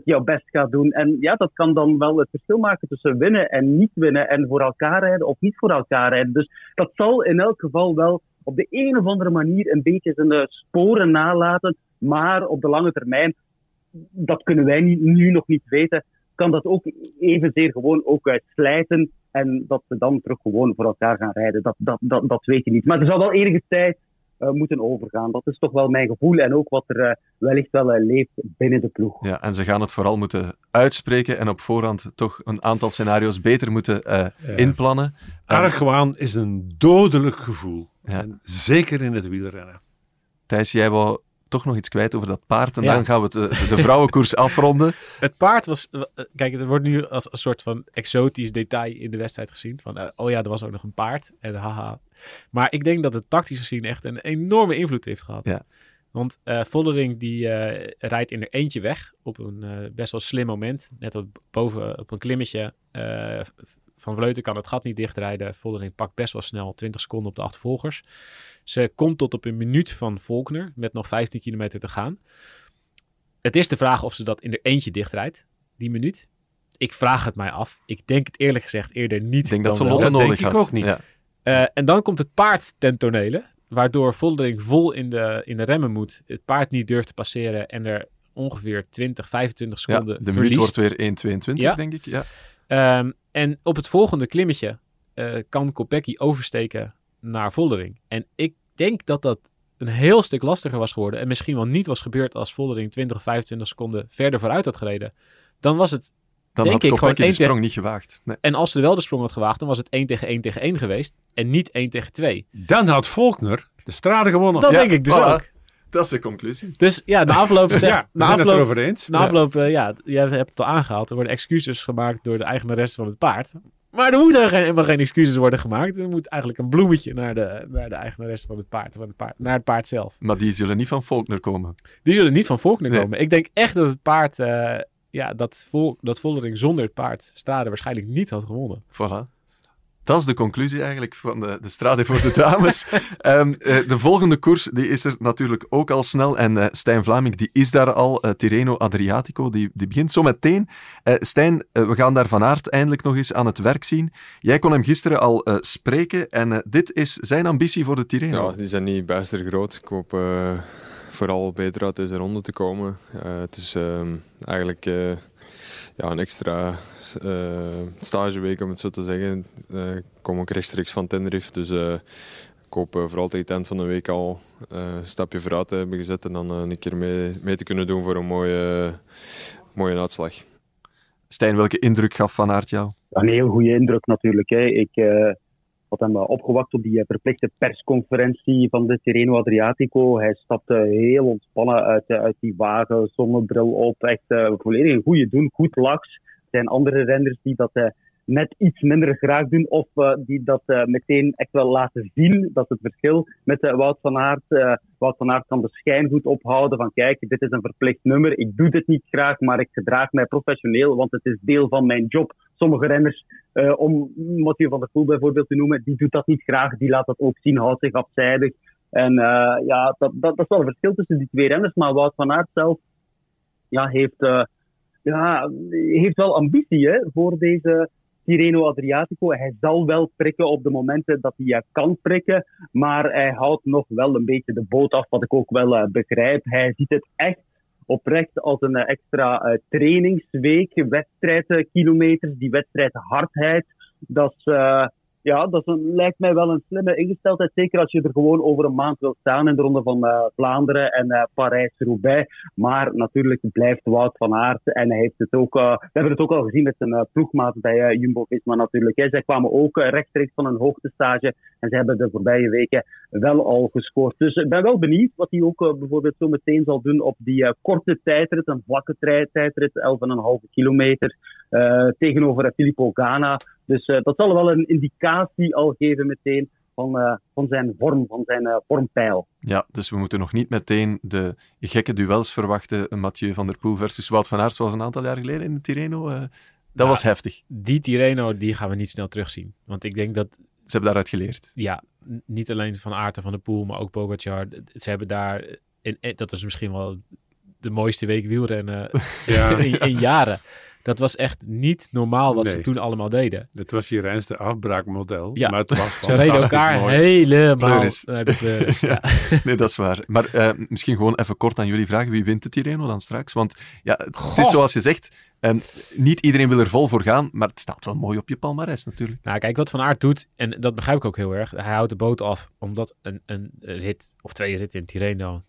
98% jouw best gaat doen. En ja, dat kan dan wel het verschil maken tussen winnen en niet winnen, en voor elkaar rijden of niet voor elkaar rijden. Dus dat zal in elk geval wel op de een of andere manier een beetje zijn sporen nalaten. Maar op de lange termijn, dat kunnen wij nu nog niet weten, kan dat ook evenzeer gewoon ook uitslijten. En dat ze dan terug gewoon voor elkaar gaan rijden. Dat, dat, dat, dat weet je niet. Maar er zal wel enige tijd uh, moeten overgaan. Dat is toch wel mijn gevoel. En ook wat er uh, wellicht wel uh, leeft binnen de ploeg. Ja, en ze gaan het vooral moeten uitspreken en op voorhand toch een aantal scenario's beter moeten ja. inplannen. Argwaan is een dodelijk gevoel. Ja. En zeker in het wielrennen. Thijs, jij wou toch nog iets kwijt over dat paard. En ja. dan gaan we de, de vrouwenkoers afronden. Het paard was... Kijk, het wordt nu als een soort van exotisch detail in de wedstrijd gezien. Van, uh, oh ja, er was ook nog een paard. En haha. Maar ik denk dat het tactisch gezien echt een enorme invloed heeft gehad. Ja. Want uh, Vollering die uh, rijdt in er eentje weg op een uh, best wel slim moment. Net op, boven op een klimmetje. Van Vleuten kan het gat niet dichtrijden. Vollering pakt best wel snel 20 seconden op de achtervolgers. Ze komt tot op een minuut van Volkner met nog 15 kilometer te gaan. Het is de vraag of ze dat in er eentje dichtrijdt, die minuut. Ik vraag het mij af. Ik denk het eerlijk gezegd eerder niet. Ik denk dat ze Lotte nodig denk ik ook niet. Ja. Uh, en dan komt het paard ten tonele, waardoor Voldering vol in de, in de remmen moet. Het paard niet durft te passeren en er ongeveer 20, 25 seconden ja, de verliest. minuut wordt weer 1,22 ja. denk ik. Ja. Um, en op het volgende klimmetje uh, kan Kopecky oversteken naar Voldering. En ik denk dat dat een heel stuk lastiger was geworden. En misschien wel niet was gebeurd als Voldering 20 of 25 seconden verder vooruit had gereden. Dan was het. Dan denk had ik gewoon de sprong niet gewaagd. Nee. En als ze wel de sprong had gewaagd, dan was het 1 tegen 1 tegen 1 geweest. En niet 1 tegen 2. Dan had Volkner de strade gewonnen. Dat ja, denk ik dus voilà. ook. Dat is de conclusie. Dus ja, na afloop zegt... ja, na afloop, het erover eens. Na afloop, uh, ja, jij hebt het al aangehaald. Er worden excuses gemaakt door de eigenares van het paard. Maar er moeten helemaal geen excuses worden gemaakt. Er moet eigenlijk een bloemetje naar de, naar de eigenares van het paard, van het paard. Naar het paard zelf. Maar die zullen niet van Volkner komen. Die zullen niet van Volkner Nee. komen. Ik denk echt dat het paard... Uh, ja, dat, Vol, dat Voldering zonder het paard Stade waarschijnlijk niet had gewonnen. Voilà. Dat is de conclusie eigenlijk van de, de Strade voor de dames. um, uh, de volgende koers die is er natuurlijk ook al snel. En uh, Stijn Vlaming die is daar al. Uh, Tirreno Adriatico, die, die begint zo meteen. Stijn, we gaan daar van aard eindelijk nog eens aan het werk zien. Jij kon hem gisteren al spreken. En dit is zijn ambitie voor de Tirreno. Ja, die zijn niet bijster groot. Ik hoop vooral beter uit deze ronde te komen. het is eigenlijk ja, een extra uh, stageweek, om het zo te zeggen. Uh, ik kom ook rechtstreeks van Tenerife, dus uh, ik hoop vooral tegen het eind van de week al een stapje vooruit te hebben gezet en dan een keer mee, mee te kunnen doen voor een mooie, mooie uitslag. Stijn, welke indruk gaf Van Aert jou? Ja, een heel goede indruk natuurlijk. Hè. Ik had hem opgewacht op die verplichte persconferentie van de Tirreno Adriatico. Hij stapte heel ontspannen uit, uit die wagen, zonnebril op. Echt volledig een goede doen, goed laks zijn andere renners die dat net iets minder graag doen of die dat meteen echt wel laten zien. Dat is het verschil met Wout van Aert. Wout van Aert kan de schijn goed ophouden van kijk, dit is een verplicht nummer. Ik doe dit niet graag, maar ik gedraag mij professioneel, want het is deel van mijn job. Sommige renners, om Mathieu van der Poel bijvoorbeeld te noemen, die doet dat niet graag. Die laat dat ook zien, houdt zich afzijdig. En ja, dat, dat, is wel een verschil tussen die twee renners. Maar Wout van Aert zelf ja, heeft ja, heeft wel ambitie voor deze Tirreno Adriatico. Hij zal wel prikken op de momenten dat hij kan prikken, maar hij houdt nog wel een beetje de boot af, wat ik ook wel begrijp. Hij ziet het echt oprecht als een uh, extra uh, trainingsweek, wedstrijdkilometers, die wedstrijdhardheid. Dat is, ja, dat lijkt mij wel een slimme ingesteldheid. Zeker als je er gewoon over een maand wil staan in de Ronde van uh, Vlaanderen en uh, Parijs-Roubaix. Maar natuurlijk blijft Wout van Aert. En hij heeft het ook, uh, we hebben het ook al gezien met zijn ploegmaat bij Jumbo-Visma natuurlijk. Hè. Zij kwamen ook rechtstreeks van een hoogtestage. En ze hebben de voorbije weken wel al gescoord. Dus ik ben wel benieuwd wat hij ook bijvoorbeeld zo meteen zal doen op die korte tijdrit. Een vlakke tijdrit, 11,5 kilometer. tegenover Filippo Gana. Dus dat zal wel een indicatie al geven meteen van, uh, van zijn vorm, van zijn uh, vormpeil. Ja, dus we moeten nog niet meteen de gekke duels verwachten. Mathieu van der Poel versus Wout van Aert, zoals een aantal jaar geleden in de Tirreno. Uh, dat was heftig. Die Tirreno die gaan we niet snel terugzien. Want ik denk dat... Ze hebben daaruit geleerd. Ja, niet alleen van Aert en van der Poel, maar ook Pogacar. Ze hebben daar... In, dat was misschien wel de mooiste week wielrennen ja. in, in jaren. Dat was echt niet normaal wat ze toen allemaal deden. Het was je reinste afbraakmodel. Ja. Maar het was ze reden elkaar mooi. helemaal naar de ja. nee, dat is waar. Maar uh, misschien gewoon even kort aan jullie vragen. Wie wint het Tirreno dan straks? Want ja, het is zoals je zegt... Um, niet iedereen wil er vol voor gaan, maar het staat wel mooi op je palmarès natuurlijk. Nou, kijk, wat Van Aert doet, en dat begrijp ik ook heel erg. Hij houdt de boot af, omdat een, een rit of twee ritten in Tirreno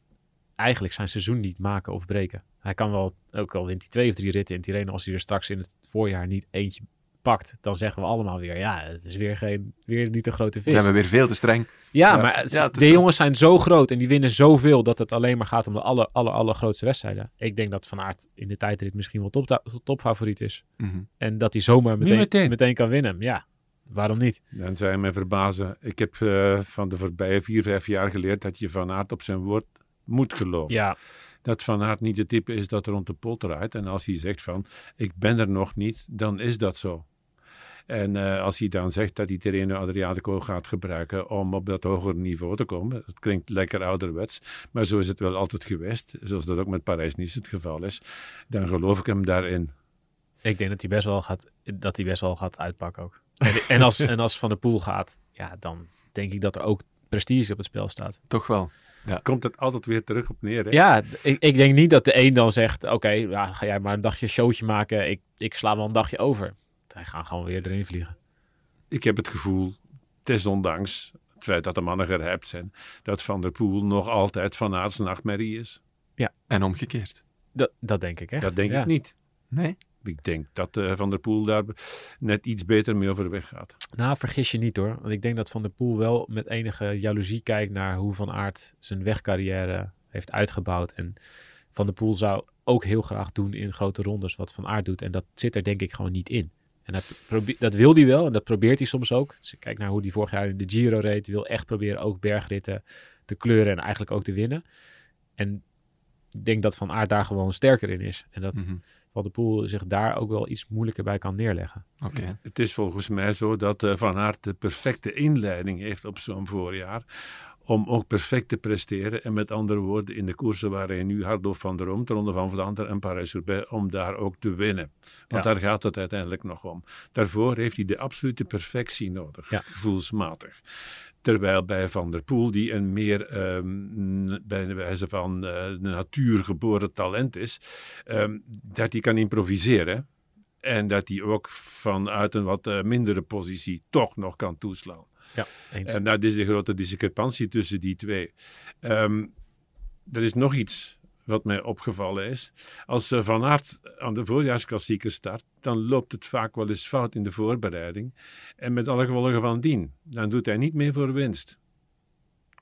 eigenlijk zijn seizoen niet maken of breken. Hij kan wel, ook al wint hij twee of drie ritten in Tirreno, als hij er straks in het voorjaar niet eentje pakt, dan zeggen we allemaal weer, ja, het is weer, geen, weer niet een grote vis. Zijn we weer veel te streng. Ja, maar ja, de jongens zijn zo groot en die winnen zoveel dat het alleen maar gaat om de aller, aller, allergrootste wedstrijden. Ik denk dat Van Aert in de tijdrit misschien wel top, topfavoriet is. Mhm. En dat hij zomaar meteen, meteen. kan winnen. Ja, waarom niet? Dan zou je me verbazen. Ik heb uh, van de voorbije vier, vijf jaar geleerd dat je Van Aert op zijn woord moet geloven. Ja. Dat Van Aert niet de type is dat rond de pot draait. En als hij zegt van, ik ben er nog niet, dan is dat zo. En uh, als hij dan zegt dat hij Terreno Adriatico gaat gebruiken om op dat hogere niveau te komen, dat klinkt lekker ouderwets, maar zo is het wel altijd geweest, zoals dat ook met Parijs-Nice het geval is, dan geloof ik hem daarin. Ik denk dat hij best wel gaat, dat hij best wel gaat uitpakken ook. En, en als, en als Van der Poel gaat, ja, dan denk ik dat er ook prestige op het spel staat. Toch wel. Ja. Komt het altijd weer terug op neer. Hè? Ja, ik, ik denk niet dat de een dan zegt: Oké, ja, ga jij maar een dagje showtje maken. Ik, ik sla wel een dagje over. Hij gaat gewoon weer erin vliegen. Ik heb het gevoel, desondanks het feit dat de mannen gerijpt zijn, dat Van der Poel nog altijd Van Aerts nachtmerrie is. Ja. En omgekeerd. Dat, dat denk ik, hè? Dat denk ik niet. Nee? Ik denk dat uh, Van der Poel daar net iets beter mee overweg gaat. Nou, vergis je niet hoor. Want ik denk dat Van der Poel wel met enige jaloezie kijkt naar hoe Van Aert zijn wegcarrière heeft uitgebouwd. En Van der Poel zou ook heel graag doen in grote rondes wat Van Aert doet. En dat zit er denk ik gewoon niet in. En dat, dat wil hij wel en dat probeert hij soms ook. Dus kijk naar hoe hij vorig jaar in de Giro reed. wil echt proberen ook bergritten te kleuren en eigenlijk ook te winnen. En ik denk dat Van Aert daar gewoon sterker in is. En dat... Mhm. Van de Poel zich daar ook wel iets moeilijker bij kan neerleggen. Oké. Het is volgens mij zo dat uh, Van Aert de perfecte inleiding heeft op zo'n voorjaar om ook perfect te presteren. En met andere woorden, in de koersen waar hij nu hard van de Rom, de Ronde van Vlaanderen en Parijs-Roubaix, om daar ook te winnen. Want daar gaat het uiteindelijk nog om. Daarvoor heeft hij de absolute perfectie nodig, ja. gevoelsmatig. Terwijl bij Van der Poel, die een meer um, bij de wijze van uh, natuurgeboren talent is, um, dat hij kan improviseren. En dat hij ook vanuit een wat uh, mindere positie toch nog kan toeslaan. Ja, eens. En dat is de grote discrepantie tussen die twee. Um, er is nog iets wat mij opgevallen is. Als uh, Van Aert aan de voorjaarsklassieker start, dan loopt het vaak wel eens fout in de voorbereiding. En met alle gevolgen van dien. Dan doet hij niet meer voor winst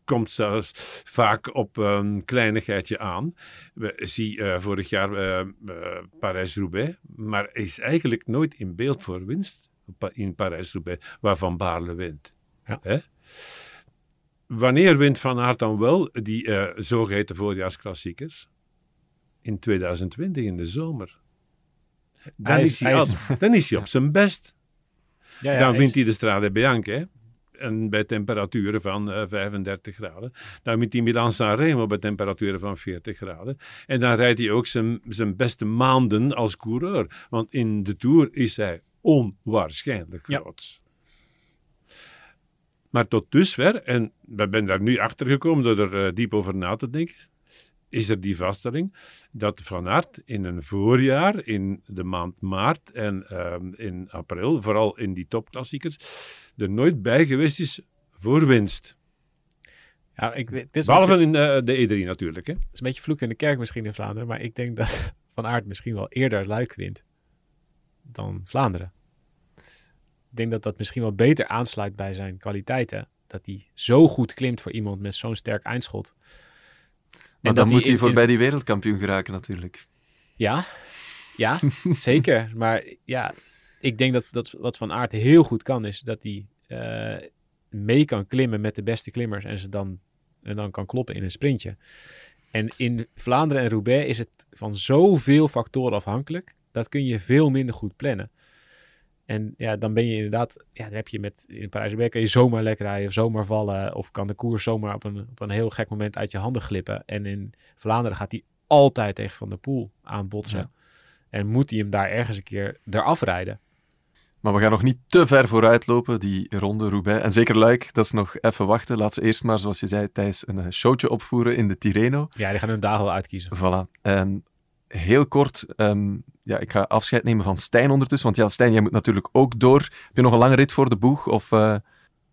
komt zelfs vaak op een kleinigheidje aan. We zien uh, vorig jaar uh, uh, Parijs-Roubaix, maar is eigenlijk nooit in beeld voor winst in Parijs-Roubaix, waarvan Baarle wint. Ja. Hè? Wanneer wint Van Aert dan wel die zogeheten voorjaarsklassiekers? In 2020 in de zomer. Dan, is, hij, dan is hij op zijn best. Ja, ja, dan wint hij de Strade Bianche. En bij temperaturen van uh, 35 graden. Dan wint hij Milan Sanremo bij temperaturen van 40 graden. En dan rijdt hij ook zijn, zijn beste maanden als coureur. Want in de Tour is hij onwaarschijnlijk groot. Maar tot dusver, en we zijn daar nu achter gekomen door er uh, diep over na te denken, is er die vaststelling dat Van Aert in een voorjaar, in de maand maart en ehm, in april, vooral in die topklassiekers, er nooit bij geweest is voor winst. Ja, ik, het is Behalve beetje- in eh, de E3 natuurlijk. Hè? het is een beetje vloek in de kerk misschien in Vlaanderen, maar ik denk dat Van Aert misschien wel eerder Luik wint dan Vlaanderen. Ik denk dat dat misschien wel beter aansluit bij zijn kwaliteiten. Dat hij zo goed klimt voor iemand met zo'n sterk eindschot. Maar dan moet hij voorbij die wereldkampioen geraken natuurlijk. Ja, ja zeker. Maar ja, ik denk dat, dat wat Van Aert heel goed kan, is dat hij eh, mee kan klimmen met de beste klimmers en ze dan, en dan kan kloppen in een sprintje. En in Vlaanderen en Roubaix is het van zoveel factoren afhankelijk, dat kun je veel minder goed plannen. En ja, dan ben je inderdaad, ja, dan heb je met in Parijs-Roubaix kan je zomaar lekker rijden of zomaar vallen, of kan de koers zomaar op een, op een heel gek moment uit je handen glippen. En in Vlaanderen gaat hij altijd tegen Van der Poel aanbotsen. Ja. En moet hij hem daar ergens een keer eraf rijden. Maar we gaan nog niet te ver vooruit lopen, die ronde Roubaix. En zeker Luik, dat is nog even wachten. Laat ze eerst maar, zoals je zei, Thijs, een eh, showtje opvoeren in de Tirreno. Ja, die gaan hun dagen wel uitkiezen. Voilà. En heel kort, ehm, ja, ik ga afscheid nemen van Stijn ondertussen. Want ja, Stijn, jij moet natuurlijk ook door. Heb je nog een lange rit voor de boeg? Of, eh,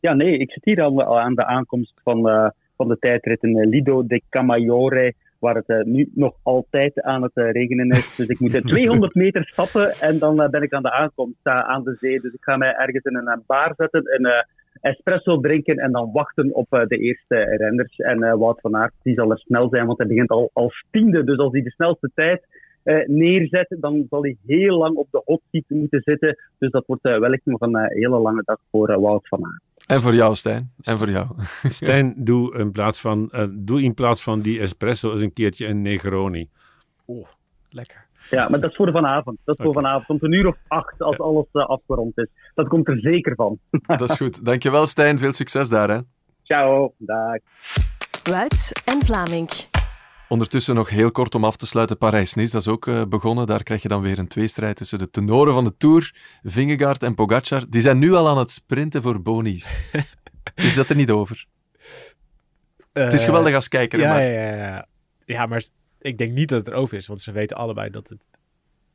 Ja, nee, ik zit hier al, aan de aankomst van, eh, van de tijdrit in eh, Lido de Camaiore, waar het nu nog altijd aan het regenen is. Dus ik moet eh, 200 meter stappen en dan ben ik aan de aankomst aan de zee. Dus ik ga mij ergens in een bar zetten, een espresso drinken en dan wachten op de eerste renners. En Wout van Aert, die zal er snel zijn, want hij begint al als tiende. Dus als hij de snelste tijd eh, neerzet, dan zal hij heel lang op de hot seat moeten zitten. Dus dat wordt eh, wellicht nog een eh, hele lange dag voor Wout van Aert. En voor jou, Stijn. En voor jou. Stijn, doe in, plaats van, eh, doe in plaats van die espresso eens een keertje een Negroni. Oeh, lekker. Ja, maar dat is voor vanavond. Dat is voor vanavond. Om een uur of acht, als alles afgerond is. Dat komt er zeker van. Dat is goed. Dankjewel, Stijn. Veel succes daar. Hè. Ciao, dag. Wuits en Vlaming. Ondertussen nog heel kort om af te sluiten. Parijs-Nice, dat is ook eh, begonnen. Daar krijg je dan weer een tweestrijd tussen de tenoren van de Tour, Vingegaard en Pogacar. Die zijn nu al aan het sprinten voor bonies. is dat er niet over? het is geweldig als kijker. hè, Ja, maar... ja, ja, ja. Ja, maar ik denk niet dat het erover is. Want ze weten allebei dat het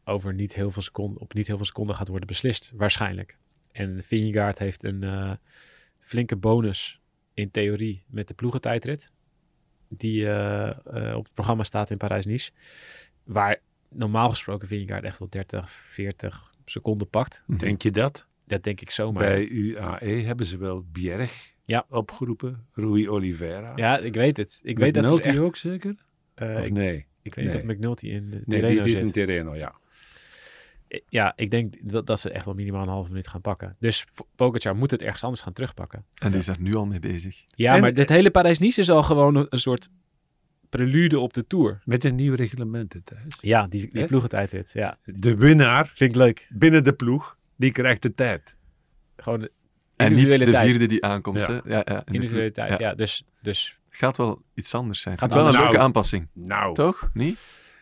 over niet heel veel seconden, op niet heel veel seconden gaat worden beslist. Waarschijnlijk. En Vingegaard heeft een eh, flinke bonus in theorie met de ploegentijdrit. Die eh, eh, op het programma staat in Parijs-Nice. Waar normaal gesproken Vingegaard echt wel 30, 40 seconden pakt. Denk je dat? Dat denk ik zomaar. Bij UAE hebben ze wel Bjerg Ja. opgeroepen. Rui Oliveira. Ja, ik weet het. Ik weet dat McNulty echt, ook zeker? eh, Of ik, nee? ik weet Nee. dat McNulty in de Nee, die zit in zit. Tirreno, ja. Ja, ik denk dat, dat ze echt wel minimaal een halve minuut gaan pakken. Dus Pogacar moet het ergens anders gaan terugpakken. En die is daar nu al mee bezig. Ja, En- maar dit hele Parijs-Nice is al gewoon een, een soort prelude op de Tour. Met een nieuw reglement, Thijs. Ja, die, die Hè? ploegentijdrit. Ja, De winnaar vind ik leuk. binnen de ploeg, die krijgt de tijd. Gewoon de En niet de tijd. vierde die aankomt. Ja. Hè? Ja, ja, in de Individuele ploeg. tijd, Ja. ja. Dus, dus Gaat wel iets anders zijn. Gaat het wel een leuke Nou. aanpassing. Nou, Toch? Niet?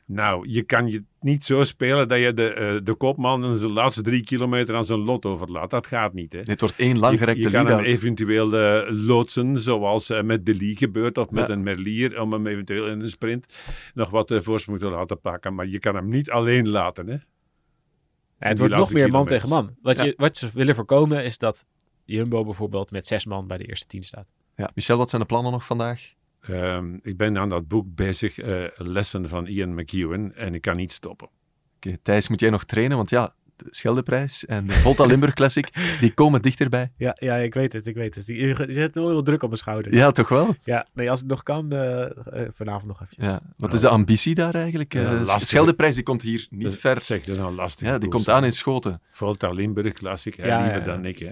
Nou, je kan je niet zo spelen dat je de, eh, de kopman in zijn laatste drie kilometer aan zijn lot overlaat. Dat gaat niet, hè. Dit wordt één Je, langgerekte je kan hem eventueel eh, loodsen, zoals eh, met de Lee gebeurt, of met Ja. een Merlier, om hem eventueel in een sprint nog wat voorsprong te laten pakken. Maar je kan hem niet alleen laten, hè. ja, het wordt nog meer man tegen man. Wat, Ja. je, wat ze willen voorkomen is dat Jumbo bijvoorbeeld met zes man bij de eerste tien staat. Ja. Michel, wat zijn de plannen nog vandaag? Ehm, ik ben aan dat boek bezig, eh, lessen van Ian McEwan, en ik kan niet stoppen. Oké, Thijs, moet jij nog trainen? Want ja, de Scheldeprijs en de Volta Limburg Classic, die komen dichterbij. Ja, ja, ik weet het, ik weet het. Je, zet wel heel druk op mijn schouder. Ja, toch wel? Ja, nee, als het nog kan, eh, eh, vanavond nog even. Ja. Wat is de ambitie daar eigenlijk? Ja, lastig. Scheldeprijs die komt hier niet Dat- ver. Zeg, dat is nou lastig. Ja, die komt aan in Schoten. Volta Limburg Classic, Ja, liever ja, ja. dan ik, hè.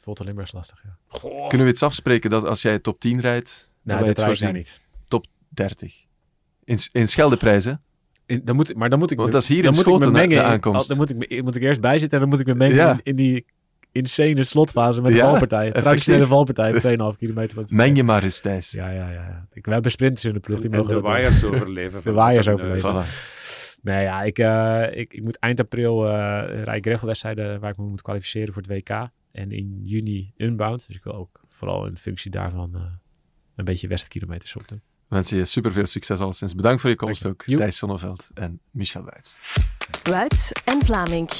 Volta Limburg is lastig, ja. Kunnen we iets afspreken dat als jij top 10 rijdt, Nou, dat voorzien? niet. Top 30. In, in Scheldeprijs, hè? In- dan moet, maar dan moet ik Want dat is hier dan in moet ik me Schoten, mengen de aankomst. al- Dan moet ik, moet ik eerst bij zitten en dan moet ik me mengen Ja. in, in die insane slotfase met de Ja, valpartij. Traditionele valpartij, 2,5 kilometer. Meng je maar eens, Thijs. Ja, ja, ja. Ik, we hebben sprinters in de ploeg, die En mogen de waaiers overleven. De waaiers overleven. Voilà. Nee, ja, ik, eh, ik, ik moet eind april uh, rij ik gravelwedstrijden waar ik me moet kwalificeren voor het WK. En in juni Unbound. Dus ik wil ook vooral in functie daarvan eh, een beetje westkilometers op doen. wensen je superveel succes alleszins. Bedankt voor je komst ook. Thijs Sonneveld en Michel Wuits. Wuits en Vlaming.